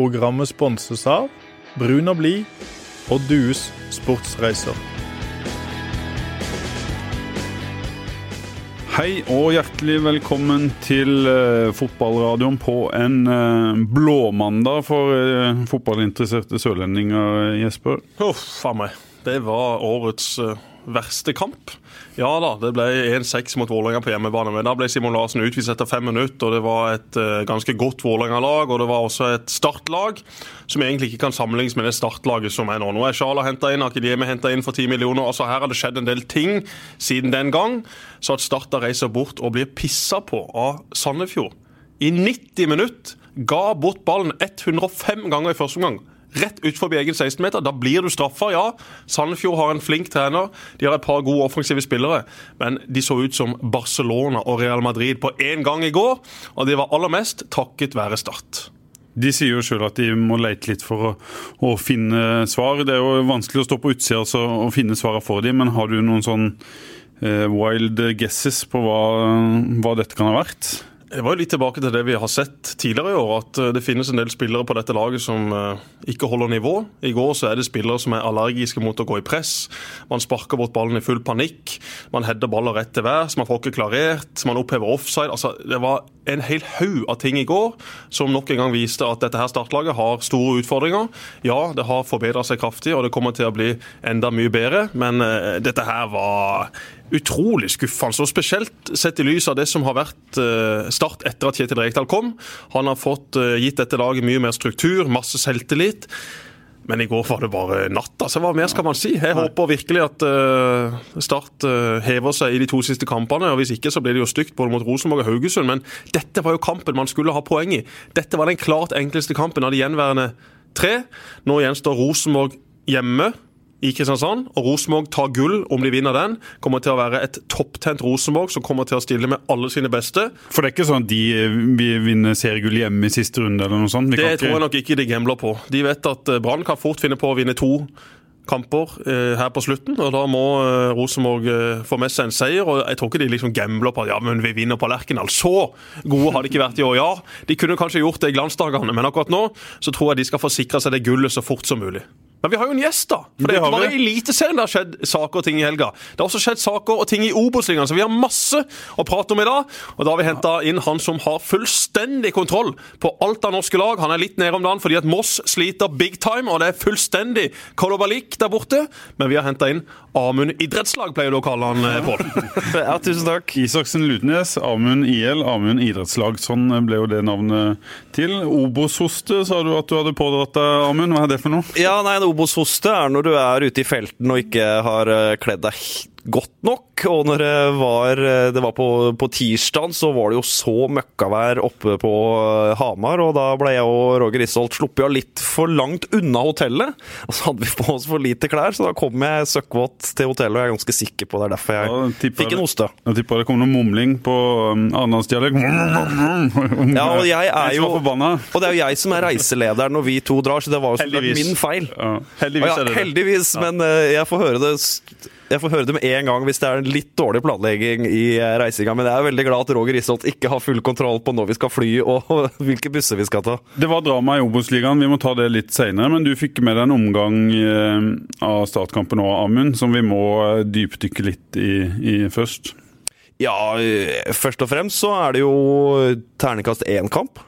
Programmet sponses av Brun og blid og Dues sportsreiser. Hei og hjertelig velkommen til uh, fotballradioen på en uh, blåmandag for uh, fotballinteresserte sørlendinger, Jesper. Uff a meg. Det var årets uh, verste kamp. Ja da, det ble 1-6 mot Vålerenga på hjemmebane, men da ble Simon Larsen utvist etter fem minutter. og Det var et uh, ganske godt Vålerenga-lag, og det var også et startlag som egentlig ikke kan sammenlignes med det startlaget som er nå. Nå er Sjala henta inn, Akademi henta inn for 10 millioner. altså Her har det skjedd en del ting siden den gang, så at Start reiser bort og blir pissa på av Sandefjord. I 90 minutter ga bort ballen 105 ganger i første omgang rett utenfor egen 16-meter. Da blir du straffa, ja. Sandefjord har en flink trener. De har et par gode offensive spillere. Men de så ut som Barcelona og Real Madrid på én gang i går. Og det var aller mest takket være Start. De sier jo sjøl at de må lete litt for å, å, finne svar. Det er jo vanskelig å stå på utsida altså, og finne svarene for dem, men har du noen sånn eh, wild guesses på hva, hva dette kan ha vært? Det var jo litt tilbake til det vi har sett tidligere i år, at eh, det finnes en del spillere på dette laget som eh, ikke holder nivå. I går så er det spillere som er allergiske mot å gå i press. Man sparker bort ballen i full panikk. Man header baller rett til værs, man får ikke klarert, man opphever offside. Altså, det var en hel haug av ting i går som nok en gang viste at dette her startlaget har store utfordringer. Ja, det har forbedra seg kraftig, og det kommer til å bli enda mye bedre, men uh, dette her var utrolig skuffende. og Spesielt sett i lys av det som har vært uh, Start etter at Kjetil Rekdal kom. Han har fått uh, gitt dette laget mye mer struktur, masse selvtillit. Men i går var det bare natt. altså Hva mer skal man si? Jeg håper virkelig at uh, Start uh, hever seg i de to siste kampene. og Hvis ikke så blir det jo stygt både mot Rosenborg og Haugesund. Men dette var jo kampen man skulle ha poeng i. Dette var den klart enkleste kampen av de gjenværende tre. Nå gjenstår Rosenborg hjemme i Kristiansand. Og Rosenborg tar gull om de vinner den. Kommer til å være et topptent Rosenborg som kommer til å stille med alle sine beste. For det er ikke sånn at de vil vinne seriegull hjemme i siste runde eller noe sånt? Vi det tror jeg nok ikke de gambler på. De vet at eh, Brann kan fort finne på å vinne to kamper eh, her på slutten, og da må eh, Rosenborg eh, få med seg en seier. og Jeg tror ikke de liksom gambler på at ja, men vi vinner på Lerkendal. Så gode har de ikke vært i år. Ja, de kunne kanskje gjort det i glansdagene, men akkurat nå så tror jeg de skal få sikra seg det gullet så fort som mulig. Men vi har jo en gjest, da. For Det er ikke bare i Eliteserien det har skjedd saker og ting i helga. Det har også skjedd saker og ting i Obos-ligaen, så vi har masse å prate om i dag. Og da har vi henta inn han som har fullstendig kontroll på alt av norske lag. Han er litt nede om dagen fordi at Moss sliter big time, og det er fullstendig kolobalik der borte. Men vi har henta inn Amund idrettslag, pleier du å kalle han, eh, Pål. ja, tusen takk. Isaksen Lutnes, Amund IL, Amund idrettslag. Sånn ble jo det navnet til. Obos-hoste sa du at du hadde pådratt deg, Amund. Hva er det for noe? Ja, nei, Obos-hoste er når du er ute i felten og ikke har eh, kledd deg godt nok. Og når det var, det var på, på tirsdag, så var det jo så møkkavær oppe på eh, Hamar. Og da ble jeg og Roger Isholt sluppet av litt for langt unna hotellet. Og så hadde vi på oss for lite klær, så da kom jeg søkkvåt til hotellet. Og jeg er ganske sikker på det er derfor jeg ja, fikk en hoste. Jeg tipper det kom noe mumling på um, arendalsdialekt. Ja, og jeg er jo Og det er jo jeg som er reiseleder når vi to drar, så det var jo min feil. Ja. Heldigvis, ja, heldigvis men uh, jeg får høre det jeg får høre det med en gang hvis det er en litt dårlig planlegging i eh, reisinga. Men jeg er veldig glad at Roger Isholt ikke har full kontroll på når vi skal fly og hvilke busser vi skal ta. Det var drama i Obos-ligaen, vi må ta det litt seinere. Men du fikk med deg en omgang eh, av startkampen nå, Amund, som vi må eh, dypdykke litt i, i først. Ja, først og fremst så er det jo terningkast én-kamp.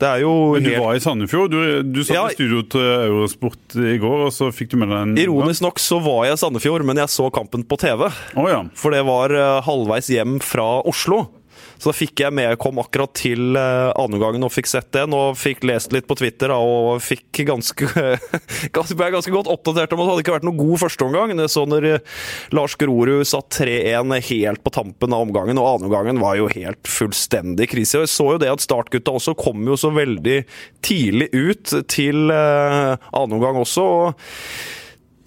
Det er jo Men du helt... var i Sandefjord? Du, du satt ja, i studio til Eurosport i går, og så fikk du med deg en Ironisk nok så var jeg i Sandefjord, men jeg så kampen på TV. Oh, ja. For det var eh, halvveis hjem fra Oslo. Så da fikk jeg med, jeg kom akkurat til uh, andreomgangen og fikk sett den, og fikk lest litt på Twitter og fikk ganske, ble ganske godt oppdatert om at det hadde ikke vært noen god førsteomgang. Så når uh, Lars Grorud satt 3-1 helt på tampen av omgangen, og andreomgangen var jo helt fullstendig krise. Og jeg så jo det at startgutta også kom jo så veldig tidlig ut til uh, andreomgang også. og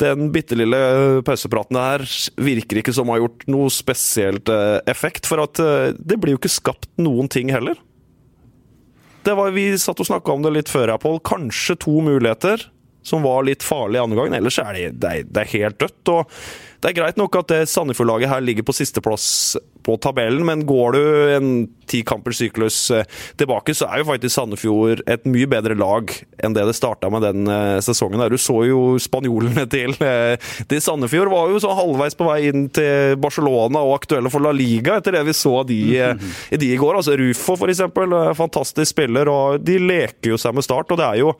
den bitte lille pausepraten her virker ikke som har gjort noe spesielt eh, effekt. For at eh, det blir jo ikke skapt noen ting heller. Var, vi satt og snakka om det litt før, her, Pål. Kanskje to muligheter som var litt farlige andre gangen. Ellers er det, det, er, det er helt dødt. og Det er greit nok at det Sandefjord-laget her ligger på sisteplass på tabellen, men går du en ti kampers syklus eh, tilbake, så er jo faktisk Sandefjord et mye bedre lag enn det det starta med den eh, sesongen. der. Du så jo spanjolene til, eh, til Sandefjord var jo så halvveis på vei inn til Barcelona og aktuelle for La Liga etter det vi så de, de i går. Altså Rufo, eksempel, fantastisk spiller, og de leker jo seg med start. og det er jo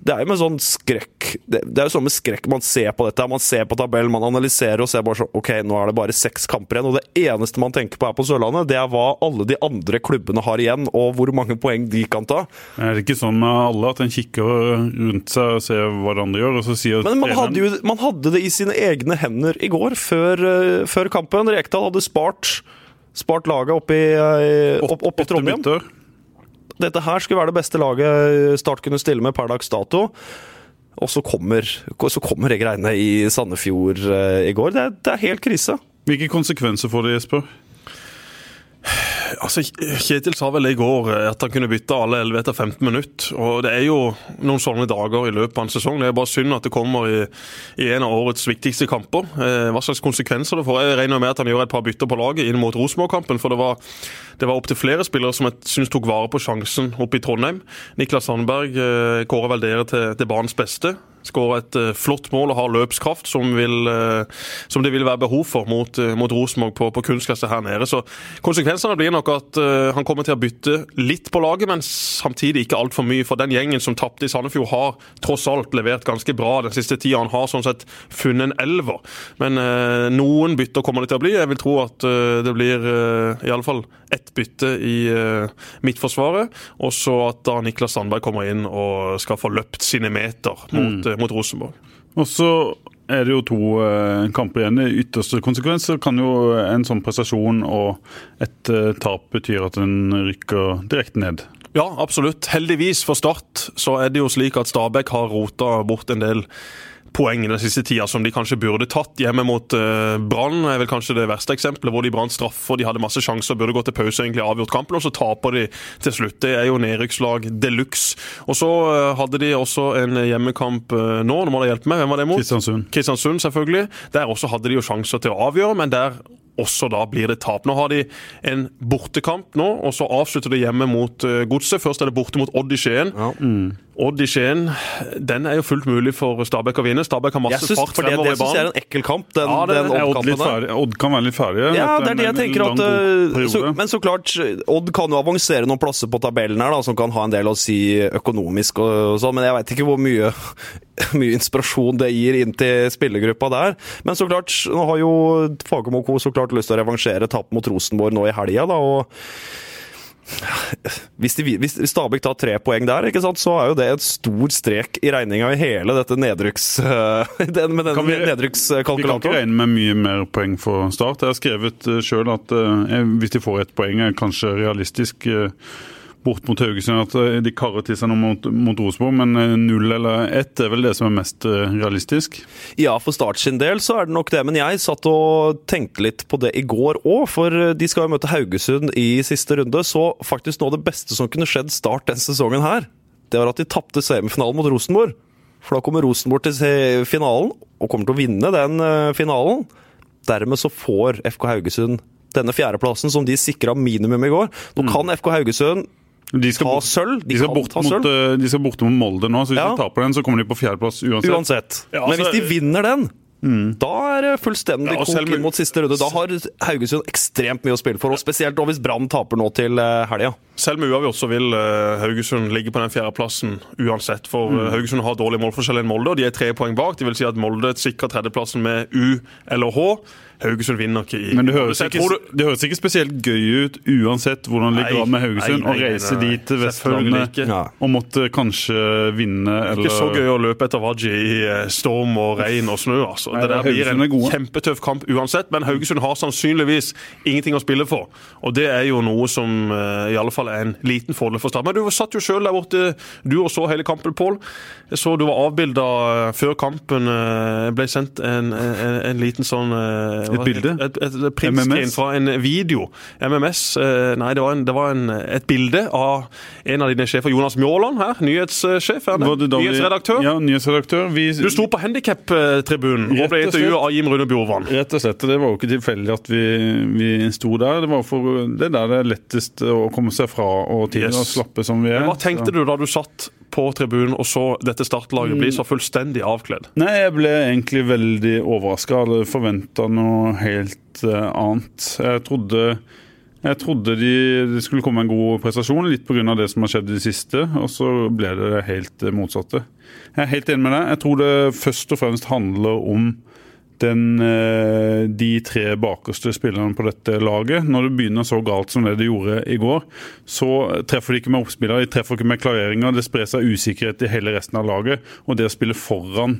det er jo med sånn skrekk Det, det er jo sånn med skrekk man ser på dette. Man ser på tabellen, man analyserer og ser bare sånn OK, nå er det bare seks kamper igjen. Og det eneste man tenker på her på Sørlandet, det er hva alle de andre klubbene har igjen, og hvor mange poeng de kan ta. Er det ikke sånn med alle at en kikker rundt seg og ser hva andre gjør, og så sier Men man hadde jo man hadde det i sine egne hender i går, før, uh, før kampen. Rekdal hadde spart, spart laget oppe i, uh, opp, opp i Trondheim. Dette her skulle være det beste laget Start kunne stille med per dags dato. Og så kommer, så kommer greiene i Sandefjord eh, i går. Det er, det er helt krise. Hvilke konsekvenser får det, Jesper? Altså, Kjetil sa vel i går eh, at han kunne bytte alle 11 etter 15 minutter. og Det er jo noen sånne dager i løpet av en sesong. Det er bare synd at det kommer i, i en av årets viktigste kamper. Eh, hva slags konsekvenser det får. Jeg regner med at han gjør et par bytter på laget inn mot Rosenborg-kampen. For det var, det var opptil flere spillere som jeg syns tok vare på sjansen oppe i Trondheim. Niklas Sandberg eh, kårer vel dere til, til banens beste. Skårer et uh, flott mål og har løpskraft som, vil, uh, som, det vil være behov for mot, uh, mot Rosenborg på, på kunstgresset her nede. Så Konsekvensene blir nok at han kommer til å bytte litt på laget, men samtidig ikke altfor mye. For den gjengen som tapte i Sandefjord, har tross alt levert ganske bra den siste tida. Han har sånn sett funnet en elver. Men noen bytter kommer det til å bli. Jeg vil tro at det blir eh, iallfall ett bytte i Midtforsvaret. Og så at da Niklas Sandberg kommer inn og skal få løpt sine meter mot mm mot Rosenborg. Og så er det jo to eh, kamper igjen. I ytterste konsekvenser kan jo en sånn prestasjon og et eh, tap betyr at en rykker direkte ned. Ja, absolutt. Heldigvis for Start så er det jo slik at Stabæk har rota bort en del poeng den siste tida som de kanskje burde tatt. Hjemme mot uh, Brann er vel kanskje det verste eksempelet, hvor de brant straffer. De hadde masse sjanser, burde gått til pause og egentlig avgjort kampen, og så taper de til slutt. Det er jo nedrykkslag de luxe. Og så uh, hadde de også en hjemmekamp uh, nå, nå må dere hjelpe meg, hvem var det mot? Kristiansund. Kristiansund, selvfølgelig. Der også hadde de jo sjanser til å avgjøre, men der også da blir det tap. Nå har de en bortekamp nå, og så avslutter de hjemme mot Godset. Først er det borte mot Odd i Skien. Ja. Mm. Odd i Skien, den er jo fullt mulig for Stabæk å vinne. Stabæk har masse synes, fart fremover det, det i banen. Det syns jeg er en ekkel kamp, den, ja, det, den Odd-kampen. Odd, Odd, kan være litt ferdig. Ja, det er det jeg tenker at eh, så, Men så klart, Odd kan jo avansere noen plasser på tabellen her, da, som kan ha en del å si økonomisk og, og sånn, men jeg veit ikke hvor mye, mye inspirasjon det gir inn til spillergruppa der. Men så klart, nå har jo Fagermo så klart lyst til å revansjere tap mot Rosenborg nå i helga, da. og hvis, de, hvis, Stabæk tar tre poeng der, ikke sant, så er jo det et stor strek i regninga i hele dette nedrykks... Den, med den vi, nedrykkskalkulatoren. Vi kan ikke regne med mye mer poeng for Start. Jeg har skrevet uh, sjøl at uh, hvis de får ett poeng, er kanskje realistisk. Bort mot Haugesund at eh, de karrer til seg noe mot, mot Rosenborg, men eh, null eller ett er vel det som er mest eh, realistisk? Ja, for Start sin del så er det nok det, men jeg satt og tenkte litt på det i går òg, for de skal jo møte Haugesund i siste runde, så faktisk noe av det beste som kunne skjedd Start den sesongen her, det var at de tapte semifinalen mot Rosenborg. For da kommer Rosenborg til finalen, og kommer til å vinne den finalen. Dermed så får FK Haugesund denne fjerdeplassen som de sikra minimum i går. Nå mm. kan FK Haugesund de skal, ta sølv. De, de, skal bort mot, eh, de skal borte mot Molde nå, så hvis ja. de taper den, så kommer de på fjerdeplass uansett. uansett. Ja, altså, Men hvis de vinner den, mm. da er det fullstendig ja, inn mot siste runde. Da har Haugesund ekstremt mye å spille for, og spesielt hvis Brann taper nå til eh, helga. Selv med uavgjort så vil uh, Haugesund ligge på den fjerdeplassen uansett. For mm. Haugesund har dårlig målforskjell enn Molde, og de er tre poeng bak. Det vil si at Molde sikrer tredjeplassen med U eller H. Haugesund vinner ikke i Men det høres, ikke, du... det høres ikke, spesielt gøy ut uansett hvordan det ligger an med Haugesund. Å reise dit til Vestlandet og måtte kanskje vinne eller Ikke så gøy å løpe etter Waji i eh, storm og regn og snø. Altså. Nei, det der blir en kjempetøff kamp uansett, men Haugesund har sannsynligvis ingenting å spille for. Og det er jo noe som uh, i alle fall er en liten fordel for Start. Men du satt jo sjøl der borte, du og så hele kampen, Pål. Jeg så du var avbilda eh, før kampen. ble sendt en, en, en liten sånn Et bilde? Et, et, et printscreen fra en video. MMS eh, Nei, det var, en, det var en, et bilde av en av dine sjefer, Jonas Mjåland her. Nyhetssjef. er det? Det da Nyhetsredaktør. Ja, nyhetsredaktør. Vi, Du sto på handikap-tribunen og ble slett. av Jim Rune Bjorvann. Rett og slett. Det var jo ikke tilfeldig at vi, vi sto der. Det var for det er der det er lettest å komme seg fra og til Yes. og slappe som vi er. Hva tenkte du da du satt på tribunen og så dette startlaget bli Mm. så fullstendig avkledd? Nei, jeg ble egentlig veldig overraska. Hadde forventa noe helt eh, annet. Jeg trodde, jeg trodde de, det skulle komme en god prestasjon, litt pga. det som har skjedd i det siste. Og så ble det helt eh, motsatte. Jeg er helt enig med deg. Jeg tror det først og fremst handler om den, eh, de tre bakerste spillerne på dette laget. Når det begynner så galt som det det gjorde i går, så treffer de ikke med oppspillere, de treffer ikke med klareringer. Det sprer seg usikkerhet i hele resten av laget. Og det å spille foran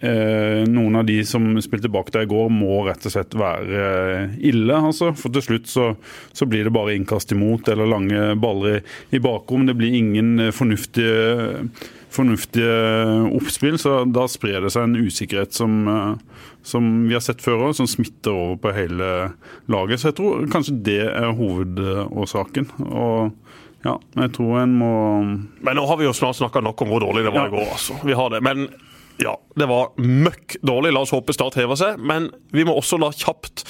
eh, noen av de som spilte bak der i går, må rett og slett være eh, ille. altså. For til slutt så, så blir det bare innkast imot eller lange baller i, i bakrom. Det blir ingen fornuftige fornuftige oppspill, så da sprer det seg en usikkerhet som, som vi har sett før òg, som smitter over på hele laget. Så jeg tror kanskje det er hovedårsaken. Og ja, jeg tror en må Men nå har vi jo snart snakka nok om hvor dårlig det var Ja. i går. altså. Vi har det. Men ja, det var møkk dårlig. La oss håpe Start hever seg. Men vi må også la kjapt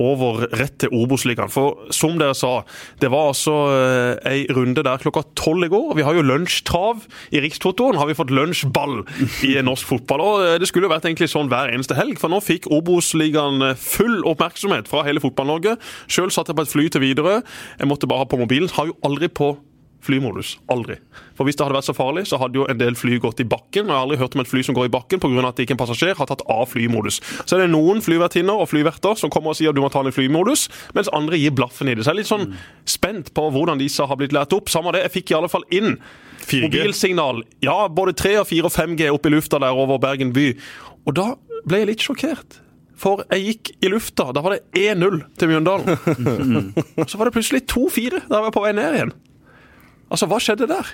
over rett til Obos-ligaen. For som dere sa, det var altså eh, ei runde der klokka tolv i går. Vi har jo lunsjtrav i Rikstotoen. Har vi fått lunsjball i norsk fotball. Og eh, det skulle jo vært egentlig sånn hver eneste helg, for nå fikk Obos-ligaen eh, full oppmerksomhet fra hele Fotball-Norge. Sjøl satt jeg på et fly til Widerøe. Jeg måtte bare ha på mobilen. Har jo aldri på flymodus. Aldri. For Hvis det hadde vært så farlig, så hadde jo en del fly gått i bakken. og Jeg har aldri hørt om et fly som går i bakken pga. at ikke en passasjer har tatt av flymodus. Så er det noen flyvertinner og flyverter som kommer og sier at du må ta den i flymodus, mens andre gir blaffen i det. Så jeg er litt sånn spent på hvordan disse har blitt lært opp. Samme det, jeg fikk i alle fall inn 4G. mobilsignal. Ja, både 3, og 4 og 5G opp i lufta der over Bergen by. Og da ble jeg litt sjokkert. For jeg gikk i lufta. Da var det 1-0 til Mjøndalen. Og så var det plutselig 2-4 da jeg var på vei ned igjen. Altså, hva skjedde der?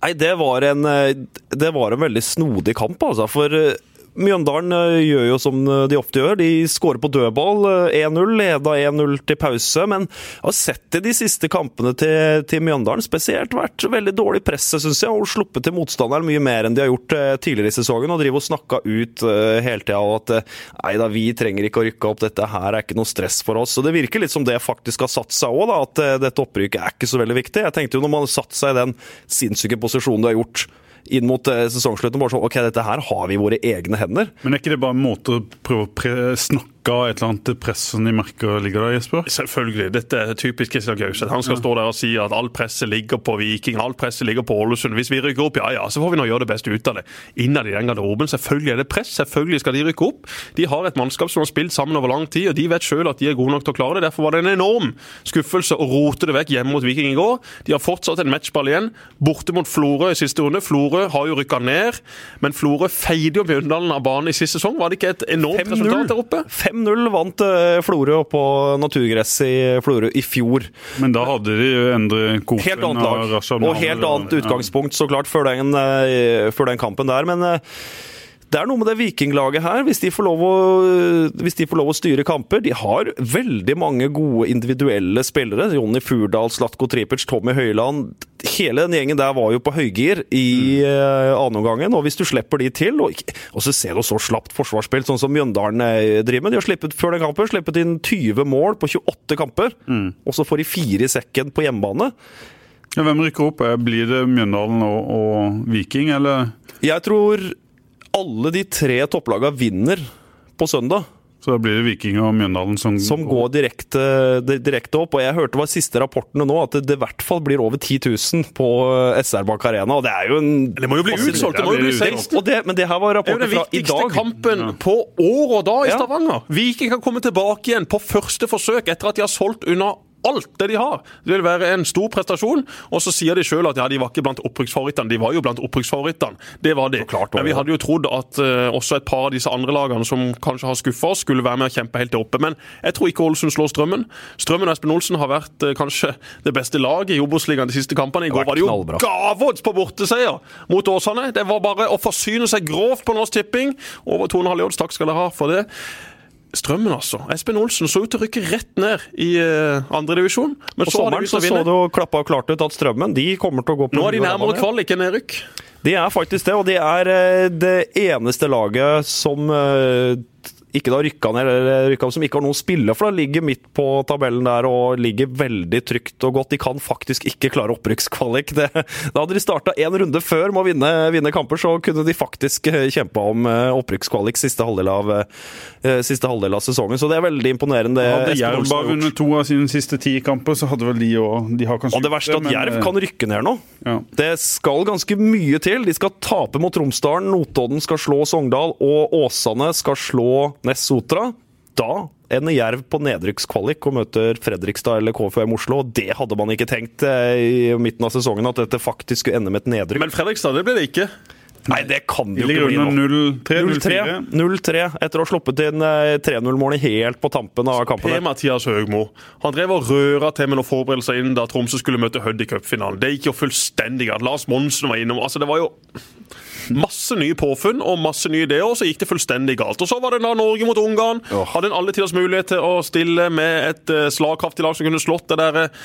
Nei, det var en, eh, det var en veldig snodig kamp, altså. For eh, Mjøndalen eh, gjør jo som eh, de ofte gjør. De skårer på dødball. eh, 1-0, leda 1-0 til pause. Men jeg har sett det de siste kampene til, til Mjøndalen. Spesielt vært veldig dårlig presse, syns jeg. Og sluppet til motstanderen mye mer enn de har gjort eh, tidligere i sesongen. Og driver og snakka ut hele tida og at nei da, vi trenger ikke å rykke opp. Dette her er ikke noe stress for oss. Så det virker litt som det faktisk har satt seg òg, at dette opprykket er ikke så veldig viktig. Jeg tenkte jo når man har satt seg i den sinnssyke posisjonen du har gjort inn mot eh, sesongslutten, bare sånn OK, dette her har vi i våre egne hender. Men er ikke det bare en måte å prøve å snakke av et eller annet til pressen i merker ligger der, Jesper? Selvfølgelig. Dette er typisk Kristian Gauseth. Han skal stå der og si at all presset ligger på Viking, all presset ligger på Ålesund. Hvis vi rykker opp, ja ja, så får vi nå gjøre det beste ut av det. Innad i den garderoben, selvfølgelig er det press. Selvfølgelig skal de rykke opp. De har et mannskap som har spilt sammen over lang tid, og de vet sjøl at de er gode nok til å klare det. Derfor var det en enorm skuffelse å rote det vekk hjemme mot Viking i går. De har fortsatt en matchball igjen. Borte mot Florø i siste runde. Florø har jo rykka ned, men Florø feide jo Bjørndalen av banen i siste sesong. Var det ikke et enormt resultat der oppe? 5-0 vant eh, Florø på naturgress i Florø i fjor. Men da hadde de jo Endre Kofen Helt annet lag. og, Og helt annet utgangspunkt, så klart, før den, eh, før den kampen der. Men eh, det er noe med det vikinglaget her. Hvis de, får lov å, hvis de får lov å styre kamper De har veldig mange gode individuelle spillere. Jonny Furdal, Slatko Tripic, Tommy Høiland. Hele den gjengen der var jo på høygir i mm. annenomgangen. Og hvis du slipper de til Og, og så ser du så slapt forsvarsspill, sånn som Mjøndalen eh, driver med. De har slippet før den kampen slippet inn 20 mål på 28 kamper. Og så får de fire i sekken på hjemmebane. Ja, hvem rykker opp? Eh, Blir det Mjøndalen og, og Viking, eller? Jeg tror alle de tre topplagene vinner på søndag. Så da blir det Viking og Mjøndalen som, Som går direkte, direkte opp. Og jeg hørte var siste rapportene nå, at det, det i hvert fall blir over 10 000 på eh, SR Bank Arena. Og det er jo en Det må jo bli utsolgt! Det må jo bli utsolgt. Men det her det, men det her var Det er jo den viktigste dag. kampen på år og dag i Ja. Stavanger. Viking kan komme tilbake igjen på første forsøk etter at de har solgt unna alt det de har. Det vil være en stor prestasjon. Og så sier de sjøl at ja, de var ikke blant opprykksfavorittene. De var jo blant opprykksfavorittene. Det var de. klart Men vi hadde jo trodd at uh, også et par av disse andre lagene som kanskje har skuffa oss, skulle være med og kjempe helt der oppe. Men jeg tror ikke Ålesund slår Strømmen. Strømmen og Espen Olsen har vært uh, kanskje det beste laget i Obos-ligaen de siste kampene. I går var det jo gavodds på borteseier mot Åsane. Det var bare å forsyne seg grovt på Norsk Tipping. Over 2,5 odds, takk skal dere ha for det. Strømmen, altså. Espen Olsen så ut til å rykke rett ned i uh, andredivisjon. Men På så sommeren så, så det jo klappa og klart ut at Strømmen de kommer til å gå på Nå er de og nærmere kvalik enn nedrykk. De er faktisk det, og de er eh, det eneste laget som eh, ikke da rykka ned, eller rykka opp, som ikke har noe å spille for. Da ligger midt på tabellen der og ligger veldig trygt og godt. De kan faktisk ikke klare opprykkskvalik. Da hadde de starta én runde før med å vinne, vinne kamper, så kunne de faktisk eh, kjempa om eh, opprykkskvalik siste halvdel av, eh, siste halvdel av sesongen. Så det er veldig imponerende. det Hadde Jerv bare vunnet to av sine siste ti kamper, så hadde vel de òg De har kanskje Og det verste er at Jerv men, kan rykke ned nå. ja. Det skal ganske mye til. De skal tape mot Tromsdalen, Notodden skal slå Sogndal, og Åsane skal slå Ness Sotra. Da ender Jerv på nedrykkskvalik og møter Fredrikstad eller KFUM Oslo. Det hadde man ikke tenkt eh, i midten av sesongen, at dette faktisk skulle ende med et nedrykk. Men Fredrikstad, det ble det ikke. Nei, det kan det jo ikke bli nå. 0-3, 0-3 0-4. 0-3 etter å ha sluppet inn eh, 3-0-målet helt på tampen av kampen. der. Per-Mathias Høgmo. Han drev og røra til med noen forberedelser inn da Tromsø skulle møte Hødd i cupfinalen. Det gikk jo fullstendig galt. Lars Monsen var innom. Altså, det var jo masse nye påfunn og masse nye ideer, og så gikk det fullstendig galt. Og så var det da Norge mot Ungarn. Hadde en alle tiders mulighet til å stille med et eh, slagkraftig lag som kunne slått det der eh,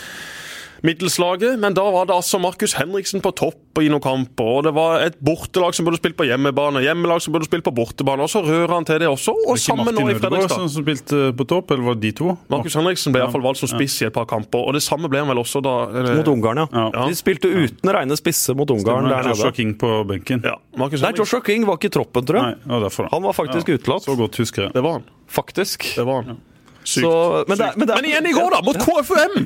middelslaget, men da var det altså Markus Henriksen på topp i noen kamper. og Det var et bortelag som burde spilt på hjemmebane, hjemmelag som burde spilt på bortebane. og Så rører han til det også, og det sammen nå Martin i Ødegaard Fredrikstad. som spilte på topp, eller var det de to? Markus Henriksen ble i hvert fall valgt som spiss i et par kamper, og det samme ble han vel også da eh, Mot Ungarn, ja. Ja. De spilte uten reine spisse mot Ungarn der Joshua. King på benken. Ja, Nei, Joshua King var ikke i troppen, tror jeg. Nei, var. Han var faktisk Ja, utelatt. Så godt husker jeg. Det var han. Faktisk. Det var han. Så, men, det, er- men, det er- Men igjen i går, da, mot KFUM!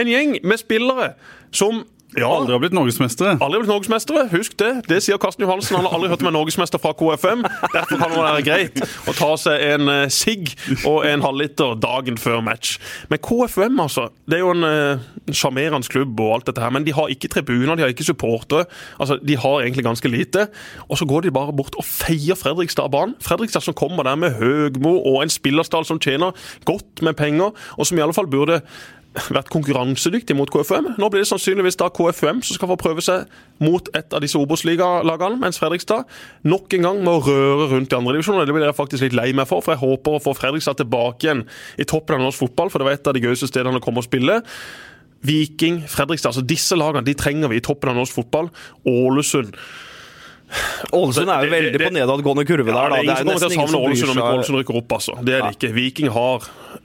En gjeng med spillere som ja, Aldri har blitt norgesmestere. Aldri blitt norgesmestere, husk det. Det sier Karsten Johansen. Han har aldri hørt om en norgesmester fra KFM. Derfor kan det være greit å ta seg en eh, sigg og en halvliter dagen før match. Men KFM, altså. Det er jo en eh, sjarmerende klubb og alt dette her, men de har ikke tribuner, de har ikke supportere. Altså, de har egentlig ganske lite. Og så går de bare bort og feier Fredrikstad banen. Fredrikstad som kommer der med Høgmo og en spillerstall som tjener godt med penger, og som i alle fall burde vært konkurransedyktig mot KFUM. Nå blir det sannsynligvis da KFUM som skal få prøve seg mot et av disse Obos-lagene, mens Fredrikstad nok en gang må røre rundt i andredivisjonen. Det blir jeg faktisk litt lei meg for, for jeg håper å få Fredrikstad tilbake igjen i toppen av norsk fotball, for det var et av de gøyeste stedene å komme og spille. Viking, Fredrikstad, altså disse lagene de trenger vi i toppen av norsk fotball. Ålesund. Ålesund er jo veldig det- det- på nedadgående kurve Ja, der. det er ingen som kommer til å nesten ingen savne som bryr Ålesund om ikke. Ålesund rykker opp, altså. Det er det ikke. Viking har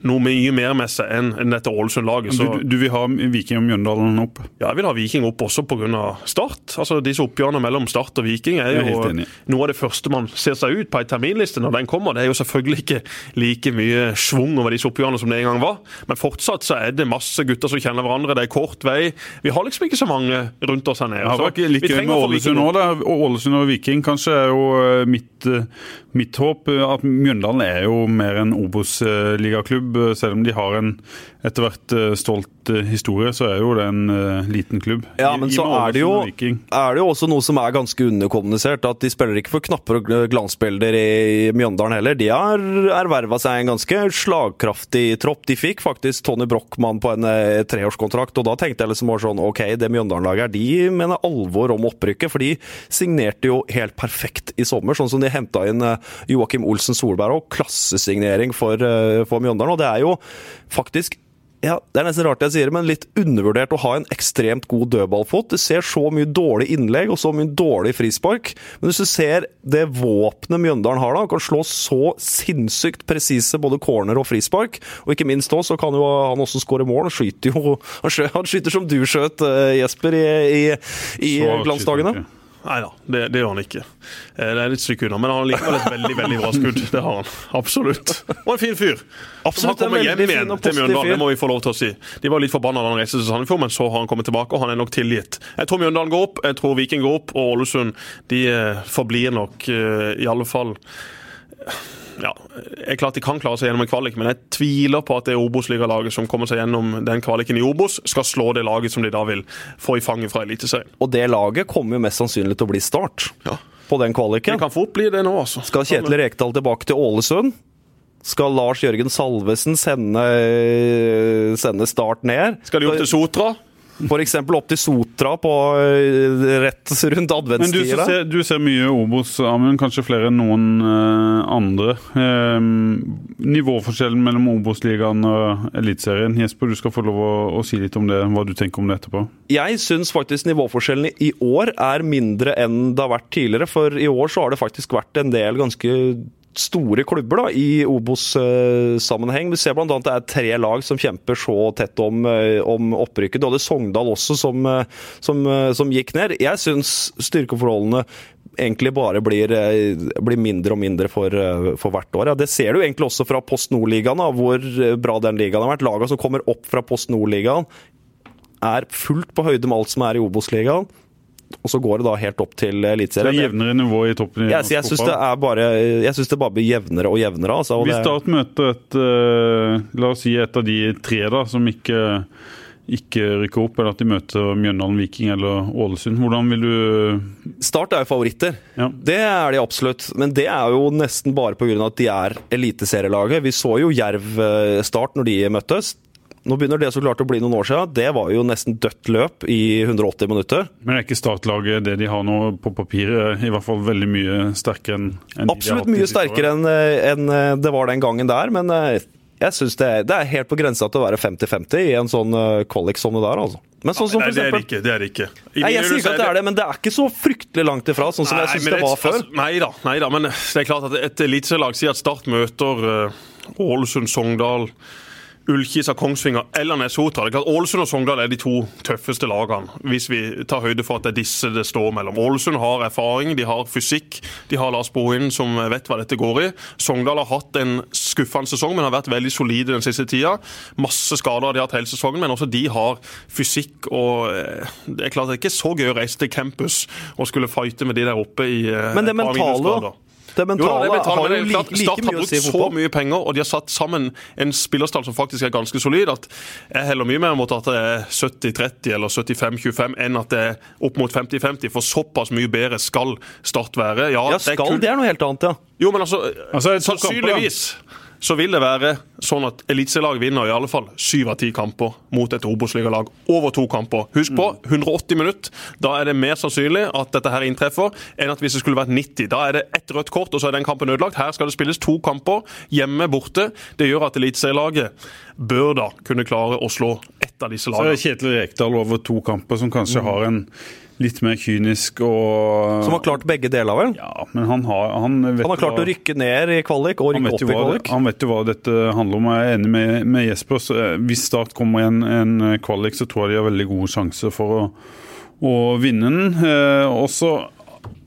noe mye mer med seg enn enn dette Ålesund-laget. Du, så... du vil ha Viking og Mjøndalen opp? Ja, jeg vil ha Viking opp også pga. Start. Altså, Disse oppgjørene mellom Start og Viking er jo er noe av det første man ser seg ut på ei terminliste når den kommer. Det er jo selvfølgelig ikke like mye schwung over disse oppgjørene som det en gang var, men fortsatt så er det masse gutter som kjenner hverandre. Det er kort vei. Vi har liksom ikke så mange rundt oss her nede. Det har vært litt vi gøy med. Ålesund og Viking. Kanskje er jo eh, mitt, eh, mitt håp. At Mjøndalen er jo mer en Obos-ligaklubb. Selv om de har en etter hvert eh, stolt eh, historie, så er jo det en eh, liten klubb. Ja, men I, så er det, jo, er det jo også noe som er ganske underkommunisert. At de spiller ikke for knapper og glansbilder i Mjøndalen heller. De har erverva seg en ganske slagkraftig tropp. De fikk faktisk Tony Brochmann på en treårskontrakt, og da tenkte jeg liksom bare sånn OK, det Mjøndalen-laget er de mener alvor om opprykket. For de signerte jo helt perfekt i sommer, sånn som de henta inn Joakim Olsen Solberg og klassesignering for, eh, for Mjøndalen. Og det er jo faktisk ja, Det er nesten rart jeg sier det, men litt undervurdert å ha en ekstremt god dødballfot. Du ser så mye dårlig innlegg og så mye dårlig frispark. Men hvis du ser det våpenet Mjøndalen har, da, kan slå så sinnssykt presise både corner og frispark. Og ikke minst da, så kan jo han også skåre mål. Han skyter jo Han skyter som du skjøt, eh, Jesper, i, i, i glansdagene. Nei da, det, det gjør han ikke. Eh, Det er litt stykke unna, men han har likevel et veldig veldig bra skudd. Det har han. Absolutt. Og en fin fyr. Absolutt, han kommer hjem igjen til Mjøndalen, det må vi få lov til å si. De var litt forbanna da han reiste til Sandefjord, men så har han kommet tilbake, og han er nok tilgitt. Jeg tror Mjøndalen går opp, jeg tror Viking går opp, og Ålesund de eh, forblir nok eh, i alle fall ja, er klart De kan klare seg gjennom en kvalik, men jeg tviler på at det Obos-ligalaget som kommer seg gjennom den kvaliken i Obos, skal slå det laget som de da vil få i fanget fra Eliteserien. Og det laget kommer jo mest sannsynlig til å bli Start Ja. på den Det kan fort bli det nå, altså. Skal Kjetil Rekdal tilbake til Ålesund? Skal Lars Jørgen Salvesen sende, sende Start ned? Skal de opp til Sotra? F.eks. opp til Sotra på eh, rett rundt Men du, ser, du ser mye Obos, Amund, kanskje flere enn noen eh, andre. Eh, nivåforskjellen mellom Obos-ligaen og Eliteserien. Jesper, du skal få lov å, å si litt om det, hva du tenker om det etterpå. Jeg syns faktisk nivåforskjellen i år er mindre enn det har vært tidligere. For i år så har det faktisk vært en del ganske store klubber da, i Obos-sammenheng. Vi ser bl.a. det er tre lag som kjemper så tett om, eh, om opprykket. Du hadde Sogndal også som, eh, som, eh, som gikk ned. Jeg syns styrkeforholdene egentlig bare blir, blir mindre og mindre for, for hvert år. Ja, det ser du egentlig også fra Post Nord-ligaen, hvor bra den ligaen har vært. Lagene som kommer opp fra Post Nord-ligaen, er fullt på høyde med alt som er i Obos-ligaen. Og så går det da helt opp til er Eliteserien. jevnere nivå i toppen i Jeg, jeg syns det bare Jeg synes det bare blir jevnere og jevnere. Altså, og Hvis Start møter et eh, La oss si et av de tre da, som ikke, ikke rykker opp, eller at de møter Mjøndalen Viking eller Ålesund, hvordan vil du Start er jo favoritter. Ja. Det er de absolutt. Men det er jo nesten bare pga. at de er eliteserielaget. Vi så jo Jerv eh, Start når de møttes. Nå begynner det så klart å bli noen år siden. Det var jo nesten dødt løp i 180 minutter. Men er ikke startlaget det de har nå på papiret, i hvert fall veldig mye sterkere enn en Absolutt de mye sterkere enn enn, eh, det var den gangen der, men eh, jeg synes det, det er helt på grensa til å være 50-50 i en sånn eh, kvalik som det der, altså. Men sånn som Nei, for det er det ikke. det er ikke. Nei, jeg sier ikke at det er det, men det er ikke så fryktelig langt ifra, sånn som jeg syns det var før. Altså, nei da, nei da, men det er klart at et eliteserielag sier at Start møter Ålesund, Ålesund, Sogndal, Ullkisa, Kongsvinger eller er klart Ålesund og Sogndal er de to tøffeste lagene, hvis vi tar høyde for at det er disse det står mellom. Ålesund har erfaring, de har fysikk, de har Lars Bohin som vet hva dette går i. Sogndal har hatt en skuffende sesong, men har vært veldig solide den siste tida. Masse skader har de hatt hele sesongen, men også de har fysikk og eh, Det er klart det er ikke så gøy å reise til campus og skulle fighte med de der oppe i eh, Men det et par mentale, jo. Det mentale det har jo det er like, Start like har mye å brukt si så mye penger, og de har satt sammen en spillerstall som faktisk er ganske solid. at Jeg heller mye mer mot at det er 70-30 eller 75-25 enn at det er opp mot 50-50, for såpass mye bedre skal Start være. Ja, Ja, det er skal det er noe helt annet, ja. Jo, men altså, Altså, Sannsynligvis. kamper, sannsynligvis så vil det være sånn at eliteserielaget vinner i alle fall syv av ti kamper mot et Obos-ligalag over to kamper. Husk på, Mm. 180 minutter. Da er det mer sannsynlig at dette her inntreffer, enn at hvis det skulle vært 90. Da er det ett rødt kort, og så er den kampen ødelagt. Her skal det spilles to kamper, hjemme, borte. Det gjør at eliteserielaget bør da kunne klare å slå ett av disse lagene. Så er det Kjetil Rekdal over to kamper, som kanskje har en litt mer kynisk og Som har klart begge deler, vel? Ja, men han har Han, vet Han har klart hva- å rykke ned i kvalik og rykke opp i kvalik. han vet jo hva dette handler om. Jeg er enig med, med Jesper. Eh, hvis Start kommer i en, en kvalik, så tror jeg de har veldig gode sjanser for å, å vinne den. Eh, og så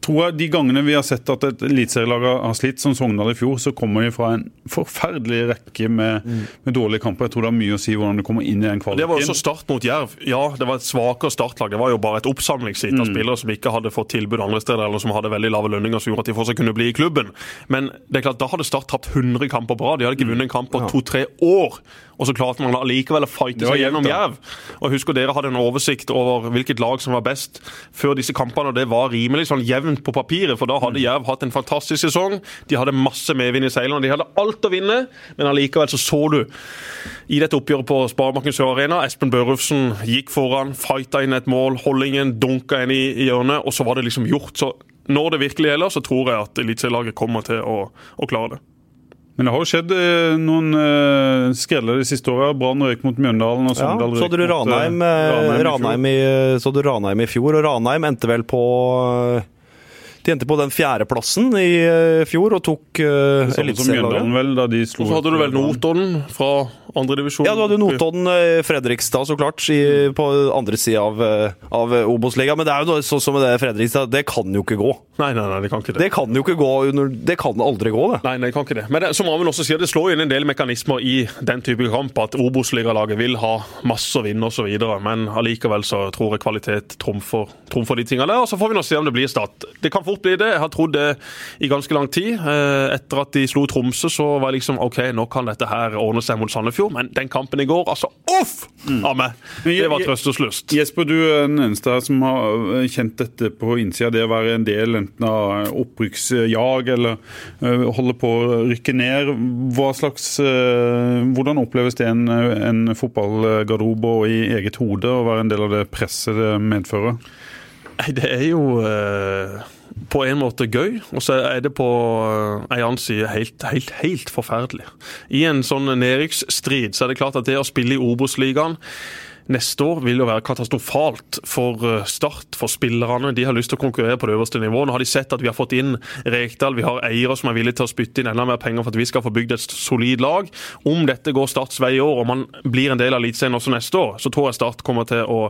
tror jeg de gangene vi har sett at et eliteserielag har slitt, som Sogndal i fjor, så kommer de fra en forferdelig rekke med, med dårlige kamper. Jeg tror det har mye å si hvordan du kommer inn i den kvaliken. Det var også start mot Jerv. Ja, det var et svakere startlag. Det var jo bare et oppsamlingshit Mm. av spillere som ikke hadde fått tilbud andre steder, eller som hadde veldig lave lønninger som gjorde at de fortsatt kunne bli i klubben. Men det er klart, da hadde Start tapt 100 kamper på rad. De hadde ikke vunnet en kamp på to-tre år. Og så klarte man allikevel å fighte seg gjennom. Jerv. Og husker dere hadde en oversikt over hvilket lag som var best før disse kampene, og det var rimelig sånn jevnt på papiret, for da Mm. hadde Jerv hatt en fantastisk sesong. De hadde masse medvind i seilene, de hadde alt å vinne, men allikevel så så du i dette oppgjøret på Sparebanken Sør Arena. Espen Børufsen gikk foran, fighta inn et mål, Hollingen dunka inn i, hjørnet, og så var det liksom gjort. Så når det virkelig gjelder, så tror jeg at eliteserielaget kommer til å, å klare det. Men det har jo skjedd eh, noen eh, skreller de siste åra. Brann røyk mot Mjøndalen. og Ja, Sogndal så røyk hadde du mot, eh, Ranheim, eh, i fjor. Ranheim, i, så du Ranheim i fjor, og Ranheim endte vel på De endte på den fjerdeplassen i eh, fjor og tok uh, Og så hadde du vel. Notodden fra andredivisjon. Ja, du hadde Notodden, eh, Fredrikstad så klart, i, på andre sida av, av Obos-ligaen. Men det er jo sånn som med det Fredrikstad, det kan jo ikke gå. Nei, nei, nei, det kan ikke det. Det kan jo ikke gå under Det kan aldri gå, det. Nei, nei, det kan ikke det. Men det, som Amund også sier, det slår inn en del mekanismer i den type kamp. At Obos-ligalaget vil ha masse å vinne osv. Men allikevel så tror jeg kvalitet trumfer, trumfer de tingene der. Og så får vi nå se om det blir Start. Det kan fort fort blir det. Jeg har trodd det i ganske lang tid. Eh, etter at de slo Tromsø, så var jeg liksom OK, nå kan dette her ordne seg mot Sandefjord. Men den kampen i går, altså uff av meg! Det var trøstesløst. Jesper, du er den eneste her som har kjent dette på innsida. Det å være en del enten av opprykksjag eller øh, holde på å rykke ned. Hva slags, hvordan oppleves det en, en fotballgarderobe og i eget hode å være en del av det presset det medfører? Nei, Det er jo eh, på en måte gøy, og så er det på eh, en annen side helt, helt, helt forferdelig. I en sånn nedrykksstrid så er det klart at det å spille i Obos-ligaen neste år vil jo være katastrofalt for eh, Start, for spillerne. De har lyst til å konkurrere på det øverste nivået. Nå har de sett at vi har fått inn Rekdal, vi har eiere som er villige til å spytte inn enda mer penger for at vi skal få bygd et solid lag. Om dette går Starts vei i år, og man blir en del av Eliteserien også neste år, så tror jeg Start kommer til å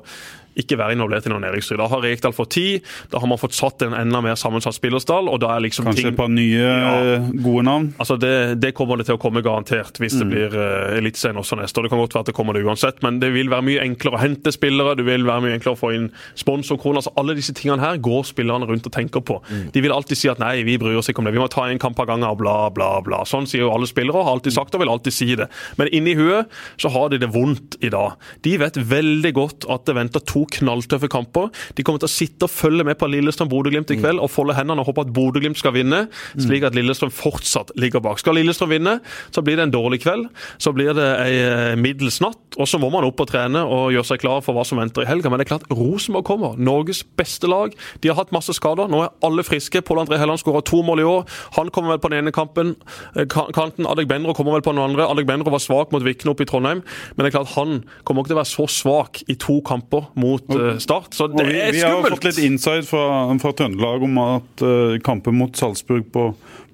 ikke være involvert i noen nedrykksstrid. Da har Rekdal fått tid, da har man fått satt en enda mer sammensatt spillerstall. og da er liksom Kanskje ting... et par nye Ja. gode navn? Altså det, det kommer det til å komme garantert hvis det blir uh, Eliteserien også neste år. Det kan godt være at det kommer det uansett, men det vil være mye enklere å hente spillere. Det vil være mye enklere å få inn sponsorkroner. Altså alle disse tingene her går spillerne rundt og tenker på. De vil alltid si at nei, vi bryr oss ikke om det. Vi må ta en kamp av gangen og bla, bla, bla. Sånn sier jo alle spillere, har alltid sagt og vil alltid si det. Men inni huet så har de det vondt i dag. De vet veldig godt at det venter to knalltøffe kamper. De kommer til å sitte og følge med på Lillestrøm-Bodø-Glimt i kveld og folde hendene og håpe at Bodø-Glimt skal vinne, slik at Lillestrøm fortsatt ligger bak. Skal Lillestrøm vinne, så blir det en dårlig kveld. Så blir det ei eh, middels natt, og så må man opp og trene og gjøre seg klar for hva som venter i helga. Men det er klart, Rosenborg kommer. Norges beste lag. De har hatt masse skader. Nå er alle friske. Pål André Helland skåra to mål i år. Han kommer vel på den ene kampen. Eh, Kanten Adek Benro kommer vel på den andre. Adek Benro var svak mot Vikne oppe i Trondheim, men det er klart han kommer ikke til å være så svak i to kamper mot eh, Start. Så det vi, er vi har fått litt insight fra, fra Trøndelag om at uh, kampen mot Salzburg på,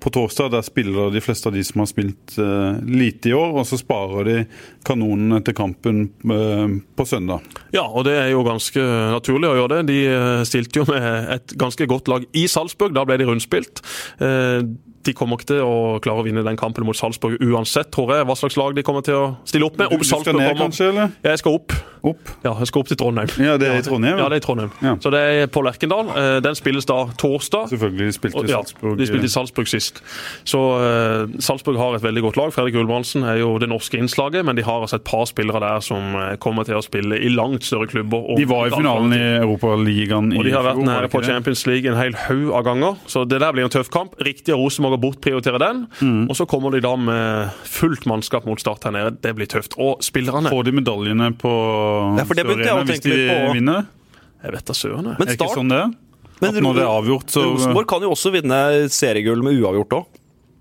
på torsdag, der spiller de fleste av de som har spilt uh, lite i år, og så sparer de kanonene til kampen uh, på søndag. Ja, og det er jo ganske naturlig å gjøre det. De stilte jo med et ganske godt lag i Salzburg. Da ble de rundspilt. De kommer ikke til å klare å vinne den kampen mot Salzburg uansett, tror jeg. Hva slags lag de kommer til å stille opp med. Du, Om du skal Salzburg ned, kanskje? eller? Jeg skal opp. Opp? Ja, jeg skal opp til Trondheim. Ja, det er i Trondheim, ja. Ja, det er i Trondheim. Ja. Så det er på Lerkendal. Eh, Den spilles da torsdag. Selvfølgelig spilte Og- Ja, Salzburg de spilte i Salzburg sist. Så uh, Salzburg har et veldig godt lag. Fredrik Ulbrandsen er jo det norske innslaget, men de har altså et par spillere der som eh, kommer til å spille i langt større klubber. og- De var i finalen i Europaligaen i fjor. og de har vært nære på? Champions League en hel haug av ganger. Så det der blir en tøff kamp. Riktig av Rosenborg å bortprioritere den. Mm. Og så kommer de da med fullt mannskap mot Start her nede. Det blir tøft. Og spillerne Får de medaljene på Ja, for det jeg å Sørene hvis de på. Vinner? Jeg vet da søren. Er det ikke sånn det? er? Men At når det er avgjort, så Rosenborg kan jo også vinne seriegull med uavgjort òg.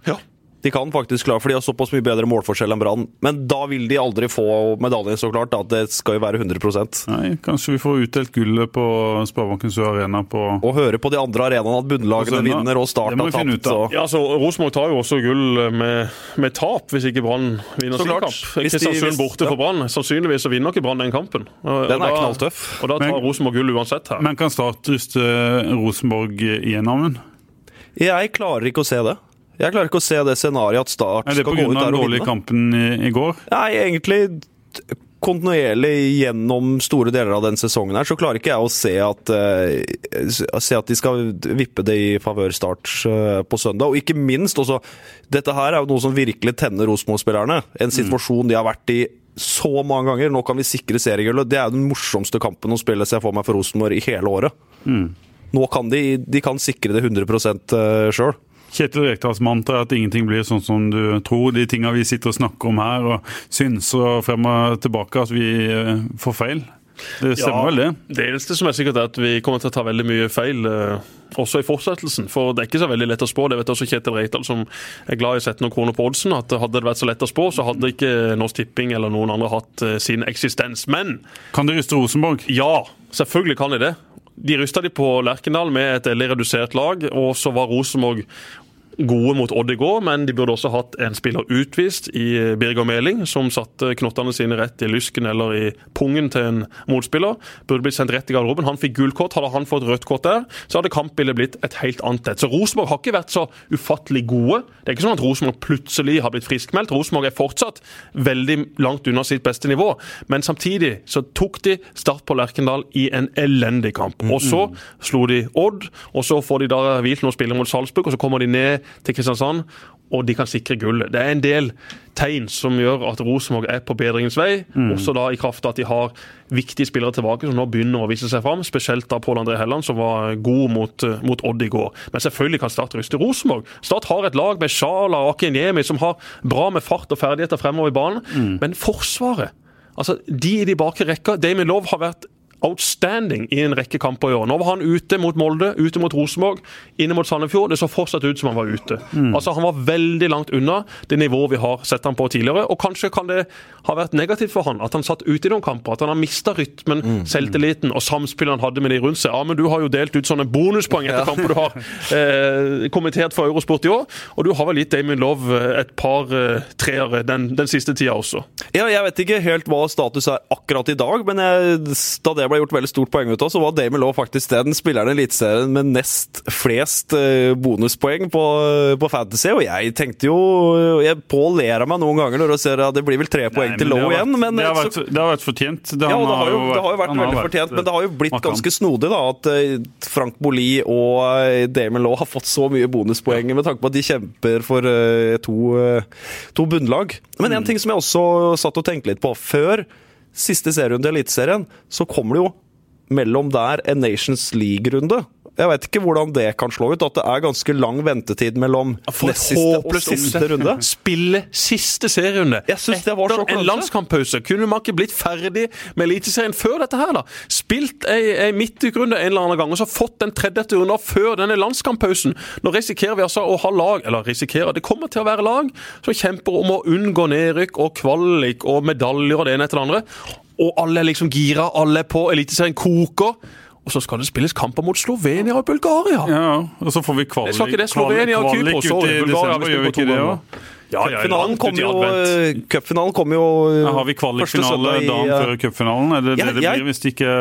Ja. De kan faktisk klare, for de har såpass mye bedre målforskjell enn Brann. Men da vil de aldri få medaljen, så klart. Da. Det skal jo være 100% Nei, kanskje vi får utdelt gullet på Sparebanken Sør Arena på Og høre på de andre arenaene at bunnlagene Og vinner og Start har tapt. Så. Ja, så Rosenborg tar jo også gull med, med tap, hvis ikke Brann vinner sin kamp. Kristiansund borte ja. for Brann. Sannsynligvis så vinner ikke Brann den kampen. Og, Den og er da- knalltøff. Og da tar Men- Rosenborg gull uansett her. Men kan Start ryste Rosenborg igjennom den? Jeg klarer ikke å se det. Jeg klarer ikke å se det scenarioet at Start Er det skal gå pga. ut der den dårlige kampen i, i går? Nei, egentlig kontinuerlig gjennom store deler av den sesongen her, så klarer ikke jeg å se at, uh, se at de skal vippe det i favør Start uh, på søndag. Og ikke minst også Dette her er jo noe som virkelig tenner Rosenborg-spillerne. En situasjon de har vært i så mange ganger. Nå kan vi sikre seriegullet. Det er jo den morsomste kampen å spille seg for meg for Rosenborg i hele året. Nå kan de, de kan sikre det 100% sjøl. Kjetil Rekdals mantra er at ingenting blir sånn som du tror. De tinga vi sitter og snakker om her og synser frem og tilbake, at vi eh, får feil. Det stemmer vel, det? Det eneste som er sikkert er at vi kommer til å ta veldig mye feil eh, også i fortsettelsen. For det er ikke så veldig lett å spå. Det vet også Kjetil Reital, som er glad i å sette noen kroner på oddsen. At hadde det vært så lett å spå, så hadde ikke Norsk Tipping eller noen andre hatt eh, sin eksistens. Men Kan de ryste Rosenborg? ja, selvfølgelig kan de det. De rysta de på Lerkendal med et veldig redusert lag, og så var Rosenborg gode mot Odd i går, men de burde også hatt en spiller utvist i Birger Meling, som satte knottene sine rett i lysken eller i pungen til en motspiller. Burde blitt sendt rett i garderoben. Han fikk gult kort. Hadde han fått rødt kort der, så hadde kampbildet blitt et helt annet et. Så Rosenborg har ikke vært så ufattelig gode. Det er ikke sånn at Rosenborg plutselig har blitt friskmeldt. Rosenborg er fortsatt veldig langt unna sitt beste nivå, men samtidig så tok de Start på Lerkendal i en elendig kamp. Og så slo de Odd, og så får de da hvilt noen spillere mot Salzburg, og så kommer de ned til Kristiansand, og de kan sikre gullet. Det er en del tegn som gjør at Rosenborg er på bedringens vei, også da i kraft av at de har viktige spillere tilbake som nå begynner å vise seg fram. Spesielt da Pål André Helland, som var god mot, mot Odd i går. Men selvfølgelig kan Start ryste Rosenborg. Start har et lag med Sjala og Akinyemi som har bra med fart og ferdigheter fremover i banen, men Forsvaret Altså, De i de bakre rekka Damien Love har vært outstanding i en rekke kamper i år. Nå var han ute mot Molde, ute mot Rosenborg, inne mot Sandefjord. Det så fortsatt ut som han var ute. Altså Han var veldig langt unna det nivået vi har sett han på tidligere. Og kanskje kan det ha vært negativt for han at han satt ute i noen kamper. At han har mista rytmen, selvtilliten og samspillet han hadde med de rundt seg. Ja, men du har jo delt ut sånne bonuspoeng etter kamper du har eh, kommentert for Eurosport i år. Og du har vel gitt Damien Love et par eh, treere den, den siste tida også. Ja, jeg vet ikke helt hva status er akkurat i dag, men jeg, da det ble gjort veldig stort poeng ut av, så var Damon Law faktisk den spilleren i Eliteserien med nest flest eh, bonuspoeng på, på Fantasy. Og jeg tenkte jo jeg Pål ler av meg noen ganger når du ser at det blir vel tre poeng Nei, til har igjen. Men det, har så- vært, det har vært fortjent. Det, ja, det har jo, det har jo vært veldig vært, fortjent, men det har jo blitt markant. ganske snodig da, at eh, Frank Boli og eh, Damon Law har fått så mye bonuspoeng med tanke på at de kjemper for eh, to, eh, to bunnlag. Men en ting som jeg også satt og tenkte litt på. Før siste serierunde i Eliteserien, så kommer det jo mellom der en Nations League-runde. Jeg vet ikke hvordan det kan slå ut, at det er ganske lang ventetid mellom nest siste og siste runde. Spille siste serierunde. Jeg synes det var så Etter en landskamppause. Kunne man ikke blitt ferdig med Eliteserien før dette her, da? Spilt ei, ei midtukerunde en eller annen gang, og så fått den tredje runden før denne landskamppausen. Nå risikerer vi altså å ha lag, eller risikerer, det kommer til å være lag som kjemper om å unngå nedrykk og kvalik og medaljer og det ene etter det andre. Og alle er liksom gira, alle er på, Eliteserien koker. Og så skal det spilles kamper mot Slovenia og Bulgaria. Ja, og så får vi kvalik, ikke det. Slovenia og Kypros. i Bulgaria desember, gjør vi ikke det òg? Ja, ja, Cupfinalen langt ut kommer jo, eh, eh, Har vi kvalikfinale dagen eh, før cupfinalen? Er det Ja, det det blir hvis det ikke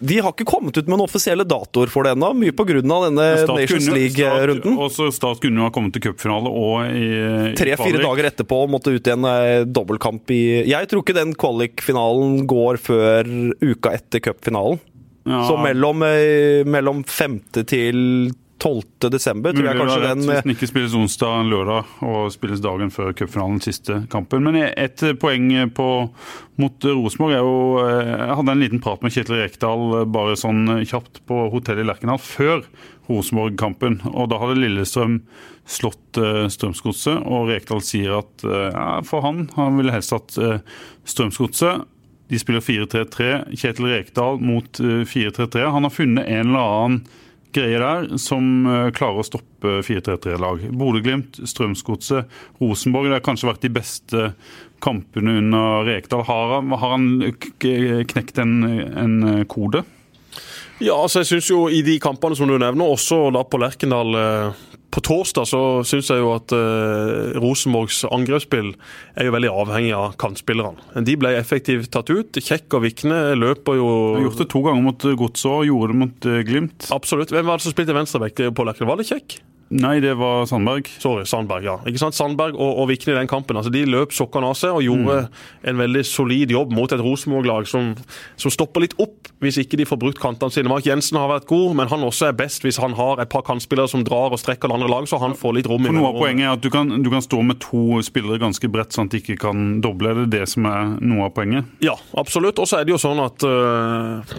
De har ikke kommet ut med noen offisielle datoer for det ennå, mye pga. denne Nations League-runden. Også Start kunne jo ha kommet til cupfinale og i i Tre-fire dager etterpå måtte ut i en eh, dobbeltkamp i Jeg tror ikke den kvalikfinalen går før uka etter cupfinalen. Ja, Så mellom, eh, mellom 5. til 12. desember tror jeg kanskje den eh, hvis den ikke spilles onsdag lørdag og spilles dagen før cupfinalen, siste kampen. Men et poeng på, mot Rosenborg er jo eh, Jeg hadde en liten prat med Kjetil Rekdal eh, bare sånn kjapt på hotellet i Lerkendal før Rosenborg-kampen. Og da hadde Lillestrøm slått eh, Strømsgodset, og Rekdal sier at eh, ja, for han Han ville helst hatt eh, Strømsgodset. De spiller 4-3-3. Kjetil Rekdal mot eh, 4-3-3. Han har funnet en eller annen greie der som eh, klarer å stoppe 4-3-3-lag. Bodø-Glimt, Strømsgodset, Rosenborg. Det har kanskje vært de beste kampene under Rekdal. Har han, har han knekt en, en kode? Ja, altså jeg synes jo i de kampene som du nevner, også da på Lerkendal eh, på torsdag, så syns jeg jo at eh, Rosenborgs angrepsspill er jo veldig avhengig av kantspillerne. De ble effektivt tatt ut. Kjekk og Vikne løper jo De gjort det to ganger mot Godset og gjorde det mot eh, Glimt. Absolutt. Hvem var det som spilte venstreback på Lerkendal? Var det Kjekk? Nei, det var Sandberg. Sorry, Sandberg, ja. Ikke sant? Sandberg og, og Vikne i den kampen. altså De løp sokkene av seg og gjorde en veldig solid jobb mot et Rosenborg-lag som, som stopper litt opp hvis ikke de får brukt kantene sine. Mark Jensen har vært god, men han også er best hvis han har et par kantspillere som drar og strekker det andre lag, så han får litt rom For Noe av poenget er at du kan, du kan stå med to spillere ganske bredt, sånn at de ikke kan doble. Er det det som er noe av poenget? Ja, absolutt. Og så er det jo sånn at øh,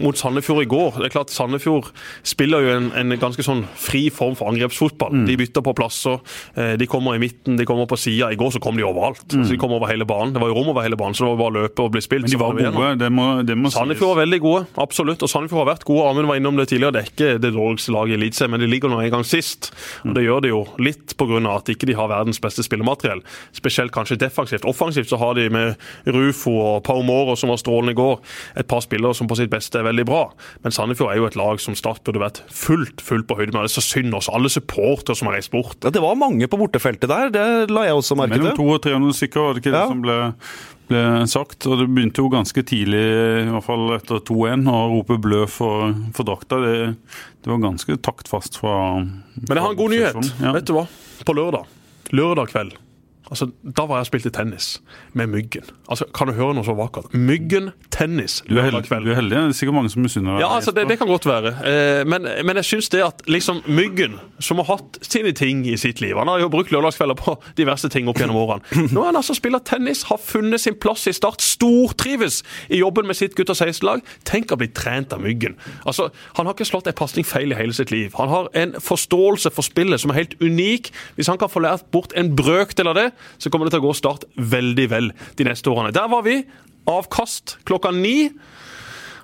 mot Sandefjord i går Det er klart Sandefjord spiller jo en, en ganske sånn fri form for angrepsfotball. De bytter på plasser. eh, De kommer i midten, de kommer på sida. I går så kom de overalt. Så de kom over hele banen. Det var jo rom over hele banen, så det var bare å løpe og bli spilt. Men de var gode, det må, det må Sandefjord var veldig gode, absolutt. Og Sandefjord har vært gode. Amund var innom det tidligere. Det er ikke det dårligste laget i Eliteserien, men de ligger nå en gang sist. Og Det gjør det jo litt pga. at ikke de har verdens beste spillemateriell. Spesielt kanskje defensivt. Offensivt så har de med Rufo og Pau Moro, som var strålende i går, et par spillere som på sitt beste er veldig bra. Men Sandefjord er jo et lag som Start burde vært fullt fullt på høyde med. Det er så synd også alle supportere som har reist bort. Ja, det var mange på bortefeltet der, det la jeg også merke til. Mellom til. 200 og 300 stykker var det ikke Ja. det som ble, ble sagt. Og det begynte jo ganske tidlig, i hvert fall etter 2-1, å rope blø for, for drakta. Det, det var ganske taktfast fra Men jeg har en god nyhet. Ja. Vet du hva? På lørdag, lørdag kveld, altså, da var jeg og spilte tennis med Myggen. Altså, Kan du høre noe så vakkert? Myggen tennis Du er, heldig, du er heldig. Det er sikkert mange som misunner deg. Ja, altså, det, det kan godt være. Eh, men, men jeg syns det at liksom Myggen, som har hatt sine ting i sitt liv Han har jo brukt lørdagskvelder på diverse ting opp gjennom årene. Nå er han altså spiller tennis, har funnet sin plass i Start, stortrives i jobben med sitt gutter 16-lag. Tenk å bli trent av Myggen. Altså, Han har ikke slått en pasning feil i hele sitt liv. Han har en forståelse for spillet som er helt unik. Hvis han kan få lært bort en brøkdel av det, så kommer det til å gå Start veldig vel de neste årene. Der var vi. Avkast klokka ni.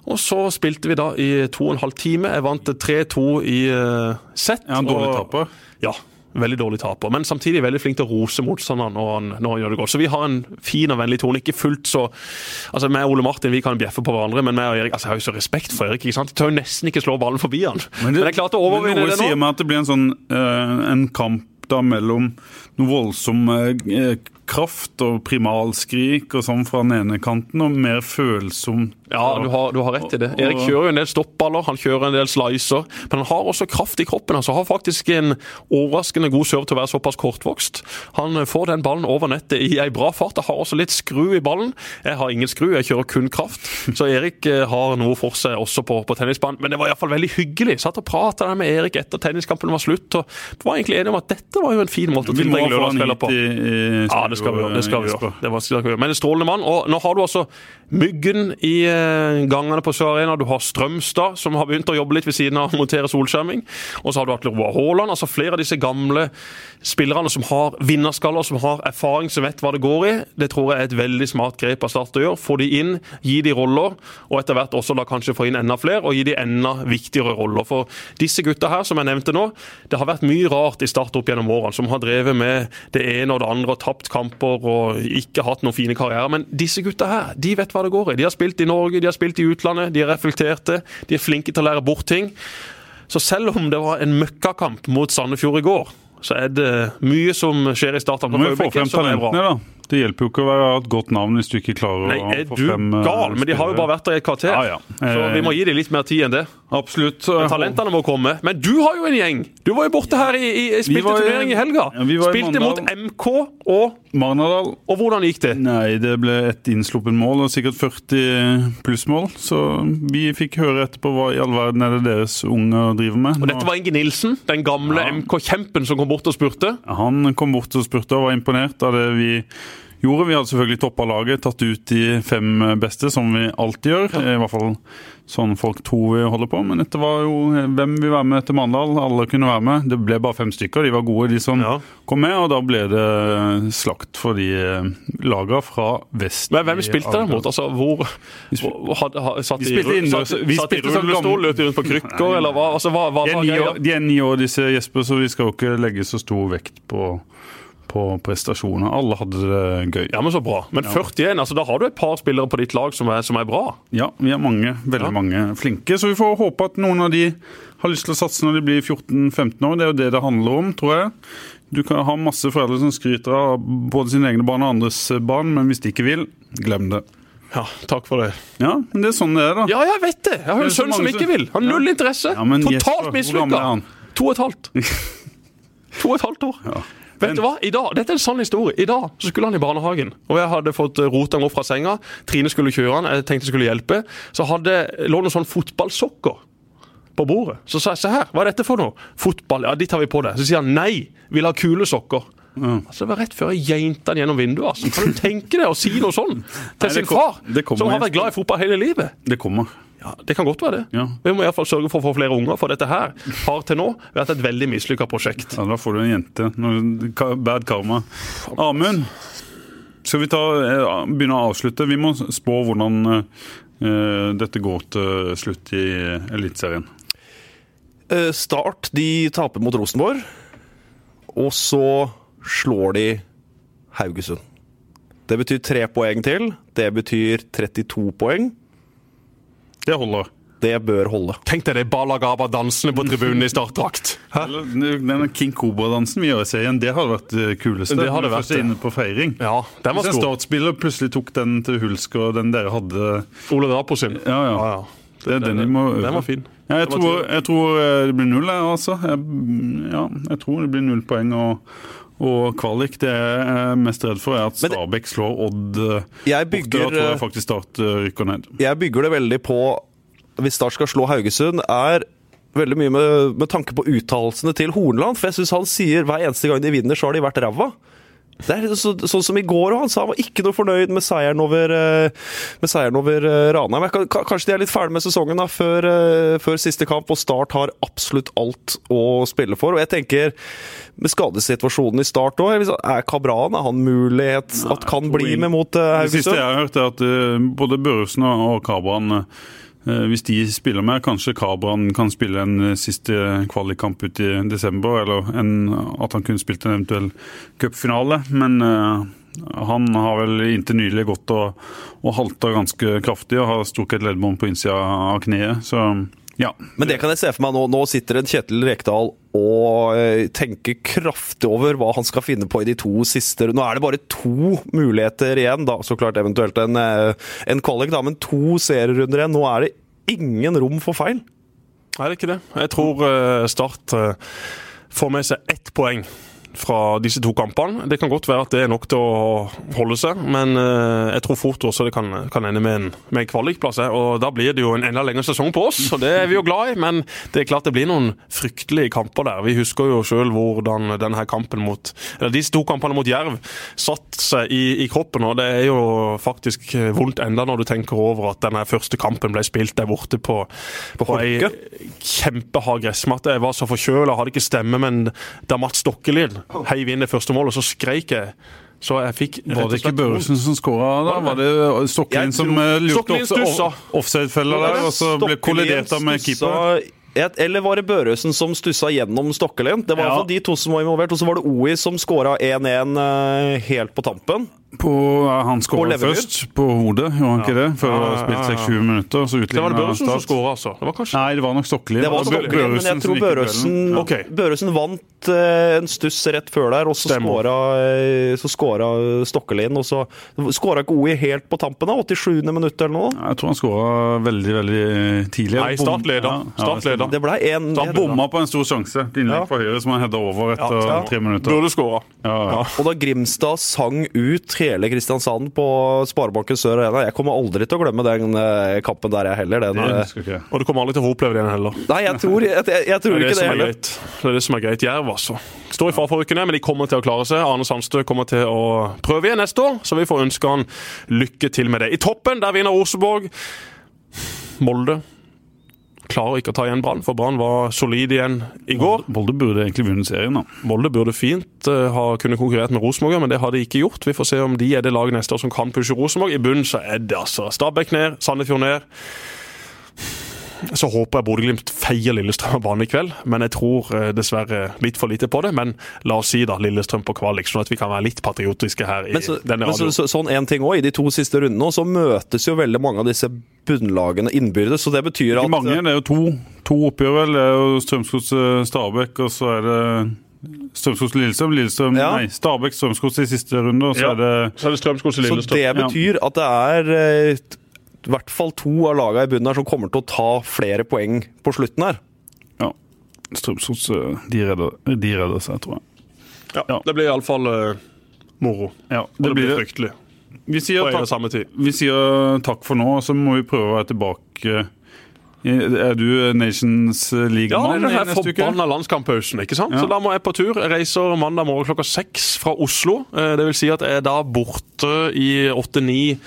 Og så spilte vi da i to og en halv time. Jeg vant 3-2 i uh, sett. Ja, en dårlig taper. Ja, veldig dårlig taper. Men samtidig veldig flink til å rose motstanderen når han, når han gjør det godt. Så vi har en fin og vennlig tone. Ikke fullt så Altså, meg og Ole Martin vi kan bjeffe på hverandre, men meg og Erik altså, jeg har jo så respekt for Erik. ikke sant? Jeg tør jo nesten ikke slå ballen forbi han. Men, jeg klarte å overvinne men nå. noe sier meg at det blir en sånn uh, en kamp da mellom noe voldsom eh, kraft og primalskrik og sånn fra den ene kanten, og mer følsomt Ja, du har, du har rett i det. Erik kjører jo en del stoppballer, han kjører en del slicer, men han har også kraft i kroppen. Altså, har faktisk en overraskende god serve til å være såpass kortvokst. Han får den ballen over nettet i ei bra fart. Jeg har også litt skru i ballen. Jeg har ingen skru, jeg kjører kun kraft. Så Erik eh, har noe for seg også på, på tennisbanen. Men det var iallfall veldig hyggelig. Satt og prata med Erik etter tenniskampen var slutt, og var egentlig enige om at dette var jo en fin måte å tilbringe få lørdagskvelder på. i, i Ja, det skal vi gjøre. Det skal vi gjøre. Det var, skal vi gjøre. Men en strålende mann. Og nå har du altså Myggen i eh, gangene på Sør Arena. Du har Strømstad, som har begynt å jobbe litt ved siden av å montere solskjerming. Og så har du Atle Roar Haaland. Altså flere av disse gamle spillerne som har vinnerskaller, som har erfaring, som vet hva det går i. Det tror jeg er et veldig smart grep av Start å gjøre. Få de inn, gi de roller, og etter hvert også da kanskje få inn enda flere, og gi de enda viktigere roller. For disse gutta her, som jeg nevnte nå, det har vært mye rart i Start opp gjennom årene, som har drevet med det ene og det andre, og tapt kamper og ikke hatt noen fine karrierer. Men disse gutta her, de vet hva det går i. De har spilt i Norge, de har spilt i utlandet, de er reflekterte, de er flinke til å lære bort ting. Så selv om det var en møkkakamp mot Sandefjord i går, så er det mye som skjer i starten. Nå må vi få frem talentene, da. Det hjelper jo ikke å være ha et godt navn hvis du ikke klarer Nei, å er frem du er du gal? Men de har jo bare vært der i et kvarter. Ja, ja. Så vi må gi dem litt mer tid enn det. Absolutt. Talentene må komme. Men du har jo en gjeng! Du var jo borte her i, i spilte var turnering i helga. Vi var i Spilte mot MK, og, Marnardal og hvordan gikk det? Nei, det ble et innsluppet mål og sikkert 40 plussmål. Så vi fikk høre etterpå hva i all verden er det deres unger driver med. Og dette var Inge Nilsen, den gamle Ja. MK-kjempen som kom bort og spurte. Han kom bort og spurte og var imponert av det vi gjorde. Vi hadde selvfølgelig toppa laget, tatt ut de fem beste, som vi alltid gjør. I hvert fall sånn folk tror vi holder på. Men dette var jo hvem vil være med til Mandal. Alle kunne være med. Det ble bare fem stykker. De var gode, de som Ja. kom med. Og da ble det slakt for de lagene laga fra vest. Men hvem spilte dere mot? Altså, hvor, hvor hadde, ha- satt de, spilte innendørs. satt, satt sånn rullestol, løp de rundt på krykker, eller hva? Altså, hva, hva De de er ni år, disse Jesper, så vi skal jo ikke legge så stor vekt på, på prestasjoner. Alle hadde det gøy. Ja, men så bra. Men 41, altså da har du et par spillere på ditt lag som er, som er bra. Ja, vi er mange, veldig Ja. mange flinke. Så vi får håpe at noen av de har lyst til å satse når de blir 14-15 år. Det er jo det det handler om, tror jeg. Du kan ha masse foreldre som skryter av både sine egne barn og andres barn, men hvis de ikke vil, glem det. Ja, takk for det. Ja, men det er sånn det er, da. Ja, jeg vet det! Jeg har jo en sønn som ikke vil. vil. Har null interesse. Ja, Totalt mislykka. To og et halvt. To og et halvt år. Ja. Vet du hva? I dag, Dette er en sann historie. I dag så skulle han i barnehagen, og jeg hadde fått eh, rota han opp fra senga. Trine skulle kjøre han, jeg tenkte jeg skulle hjelpe. Så hadde lå noen sånn fotballsokker på bordet. Så sa jeg se her, hva er dette for noe? Fotball, ja, de tar vi på det. Så sier han nei, vil ha kule sokker. Altså, Det var rett før jeg geinte han gjennom vinduet. Altså. Kan du tenke deg å si noe sånn til nei, sin far, som har vært glad i fotball hele livet? Det kommer. Ja, Det kan godt være det. Ja. Vi må i hvert fall sørge for å få flere unger, for dette her har til nå vært et veldig mislykka prosjekt. Ja, da får du en jente. Bad karma. Amund, skal vi ta, eh, begynne å avslutte? Vi må spå hvordan eh, dette går til slutt i Eliteserien. Eh, Start de taper mot Rosenborg, og så slår de Haugesund. Det betyr tre poeng til. Det betyr 32 poeng. Det holder. Det bør holde. Tenk deg de balagaba-dansene på tribunen i startdrakt. Den King Cobra-dansen vi gjør i serien, det hadde vært det kuleste. Det hadde vært det. inne på feiring. Ja, den var Hvis en stor. startspiller plutselig tok den til Hulsk og den dere hadde Ole Drapo sin. Ja, ja. ja. Det er den vi må øve. Den var fin. Ja, jeg, Den var tror, jeg tror eh, det blir null, jeg, altså. Jeg, ja, jeg tror det blir null poeng. og og kvalik. Det jeg er mest redd for, er at Stabæk slår Odd eh, Jeg bygger, Da tror jeg eh, faktisk Start eh, rykker ned. jeg bygger det veldig på Hvis Start skal slå Haugesund, er veldig mye med, med tanke på uttalelsene til Hornland. For jeg syns han sier hver eneste gang de vinner, så har de vært ræva. Det er så, sånn som i går, og han sa han var ikke noe fornøyd med seieren over, eh, med seieren over eh, Ranheim. Kanskje de er litt ferdig med sesongen da, før, eh, før siste kamp, og Start har absolutt alt å spille for. Og jeg tenker, med skadesituasjonen i Start òg, er Kabran er han mulighet at kan bli med mot Haugesund? Det siste jeg har hørt, er at både Børresen og Kabran hvis de spiller med, kanskje Kabran kan spille en eh, siste kvalikkamp ut i desember, eller en, at han kunne spilt en eventuell cupfinale. Men eh, han har vel inntil nylig gått og, og halta ganske kraftig og har strukket et leddbånd på innsida av kneet. Så ja. Men det kan jeg se for meg nå. Nå sitter en Kjetil Rekdal og eh, tenker kraftig over hva han skal finne på i de to siste Nå er det bare to muligheter igjen, da. Så klart eventuelt en, eh, en da, men to serierunder igjen. Nå er det ingen rom for feil. Nei, det er ikke det. Jeg tror eh, Start får med seg ett poeng fra disse to kampene. Det kan godt være at det er nok til å holde seg, men eh, jeg tror fort også det kan, kan ende med en, med en kvalikplass. Og da blir det jo en enda lengre sesong på oss, og det er vi jo glad i. Men det er klart det blir noen fryktelige kamper der. Vi husker jo sjøl hvordan denne kampen mot, eller disse to kampene mot Jerv satt seg i, i kroppen. Og det er jo faktisk vondt enda når du tenker over at denne første kampen ble spilt der borte på, på, ei Holke? kjempehard gressmatte. Jeg var så forkjøla, hadde ikke stemme, men da Mats Stokkelid heiv inn det første målet, og så skreik jeg. Så jeg fikk rett Var det ikke Børresen som skåra da? Var det Stokkelin som eh, lurte stussa. offside-fella der, og så ble kollidert av med keeper? Et- Eller var det Børresen som stussa gjennom Stokkelin? Det var i Ja. de to som var involvert. Og så var det OI som skåra 1-1 eh, helt på tampen. På, han skåra først på hodet, gjorde han ikke det? Før det Ja, spilt ja. 6-20 minutter. Så Det var det Børresen som skåra, altså. Det var kanskje Nei, det var nok Stokkelin. Det var Stokkeli, men jeg tror Børøsen i Børresen, vant eh, en stuss rett før der, og så skåra, eh, så skåra Stokkelin. Og så skåra ikke OI helt på tampen, da? 87. minutt eller noe? Jeg tror han skåra veldig, veldig tidlig. Nei, startleder Startleder Ja, Det ble en, Så han bomma på en stor sjanse. Innlegg Ja. fra høyre som han hedda over etter Ja. tre minutter. Burde skåra. Ja, ja. Og da Grimstad sang ut hele Kristiansand på Sparebanken Sør Arena Jeg kommer aldri til å glemme den eh, kampen der, jeg heller. Den, Det eh, ikke. Og du kommer aldri til å oppleve det igjen heller. nei, jeg tror, jeg, jeg, jeg tror Det er ikke det er heller. greit. Det er det som er greit. Jerv, altså. Står i fare for men de kommer til å klare seg. Arne Sandstø kommer til å prøve igjen neste år, så vi får ønske han lykke til med det. I toppen, der vinner Rosenborg. Molde klarer ikke å ta igjen Brann, for Brann var solid igjen i går. Molde burde egentlig vunnet serien, da. Molde burde fint uh, ha kunnet konkurrert med Rosenborg, men det har de ikke gjort. Vi får se om de er det laget neste år som kan pushe Rosenborg. I bunnen så er det altså Stabæk ned, Sandefjord ned. Så håper jeg Bodø-Glimt feier Lillestrøm av banen i kveld, men jeg tror eh, dessverre litt for lite på det. Men la oss si da Lillestrøm på kvalik, sånn at vi kan være litt patriotiske her i Men, så, denne men så, så, sånn en ting også, I de to siste rundene så møtes jo veldig mange av disse bunnlagene innbyrdes. så Det betyr at Ikke mange, det er jo to, to oppgjør, vel. Det er jo Strømsgods eh, Stabæk, og så er det Strømsgods Lillestrøm. Lillestrøm, Ja. nei, Stabæk Strømsgods i siste runde, og så Ja. er det Så er det Strømskog til Så det betyr at det er eh, i hvert fall to av lagene i bunnen her som kommer til å ta flere poeng på slutten her. Ja. Strømsgods eh, de redder, de redder seg, tror jeg. Ja, Ja. det blir iallfall uh, moro. Ja, Og det blir fryktelig. Vi sier, takk, samme tid. vi sier takk for nå, og så må vi prøve å være tilbake. Er du Nations Ja, det League-mann er den i neste uke? forbanna landskamppausen. ikke sant? Ja. Så da må jeg på tur. Jeg reiser mandag morgen klokka seks fra Oslo. Eh, Det vil si at jeg er da borte i åtte-ni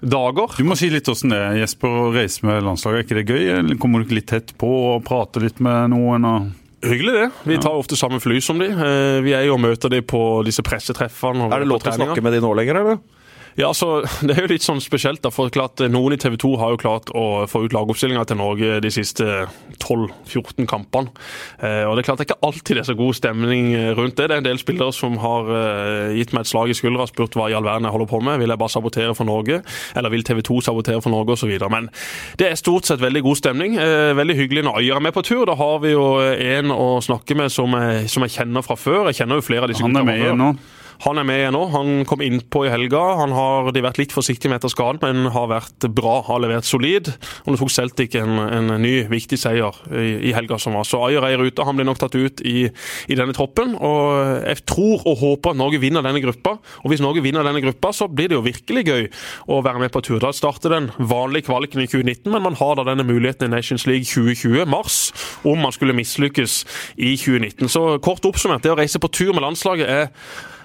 dager. Du må si litt hvordan det er, Jesper, å reise med landslaget. Er ikke det gøy? Eller kommer du ikke litt tett på og prater litt med noen? Og... Hyggelig det. Vi tar ofte samme fly som de. Eh, Vi er jo og møter de på disse pressetreffene. Er det lov til å snakke med de nå lenger, eller? Ja, så Det er jo litt sånn spesielt. da, for klart Noen i TV 2 har jo klart å få ut lagoppstillinga til Norge de siste 12-14 kampene. Eh, og Det er klart det er ikke alltid det er så god stemning rundt det. Det er en del spillere som har eh, gitt meg et slag i skuldra og spurt hva i all verden jeg holder på med. Vil jeg bare sabotere for Norge, eller vil TV 2 sabotere for Norge osv. Men det er stort sett veldig god stemning. Eh, veldig hyggelig når Øyer er med på tur. Da har vi jo en å snakke med som jeg, som jeg kjenner fra før. Jeg kjenner jo flere av disse Han er med igjen nå. Han er med igjen nå. Han kom innpå i helga. Han har de vært litt forsiktige med etter skaden, men har vært bra, har levert solid. Og det tok Celtic en, en ny, viktig seier i, i, helga som var. Så Ayer er i rute. Han blir nok tatt ut i, i, denne troppen. Og jeg tror og håper at Norge vinner denne gruppa. Og hvis Norge vinner denne gruppa, så blir det jo virkelig gøy å være med på tur. Starte den vanlige kvaliken i 2019, men man har da denne muligheten i Nations League 2020, mars, om man skulle mislykkes i 2019. Så kort oppsummert, det å reise på tur med landslaget er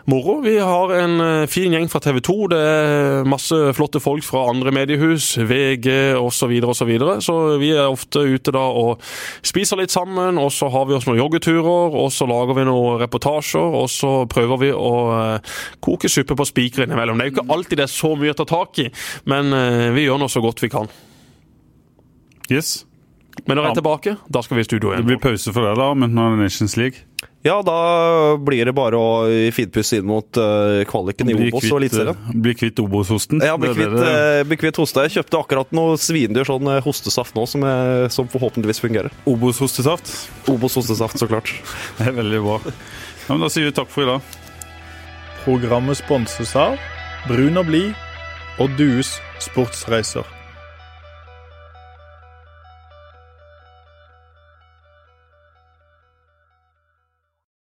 moro. Vi har en eh, fin gjeng fra TV 2. Det er masse flotte folk fra andre mediehus, VG osv. Så, videre, og så, videre. så vi er ofte ute da og spiser litt sammen. Og så har vi oss noen joggeturer, og så lager vi noen reportasjer. Og så prøver vi å eh, koke suppe på spiker innimellom. Det er jo ikke alltid det er så mye å ta tak i, men eh, vi gjør nå så godt vi kan. Yes. Men når jeg er tilbake, da skal vi i studio igjen. Det blir pause for deg da, men nå er det Nations League. Ja, da blir det bare å finpusse inn mot uh, kvaliken i Obos og Eliteserien. Eh, bli kvitt Obos-hosten? Ja, bli kvitt, uh, kvitt hoste. Jeg kjøpte akkurat noe svindyr sånn hostesaft nå, som, er, som forhåpentligvis fungerer. Obos-hostesaft? Obos-hostesaft, så klart. Det er veldig bra. Ja, men Da sier vi takk for i dag. Programmet sponses av Brun og blid og Dues sportsreiser.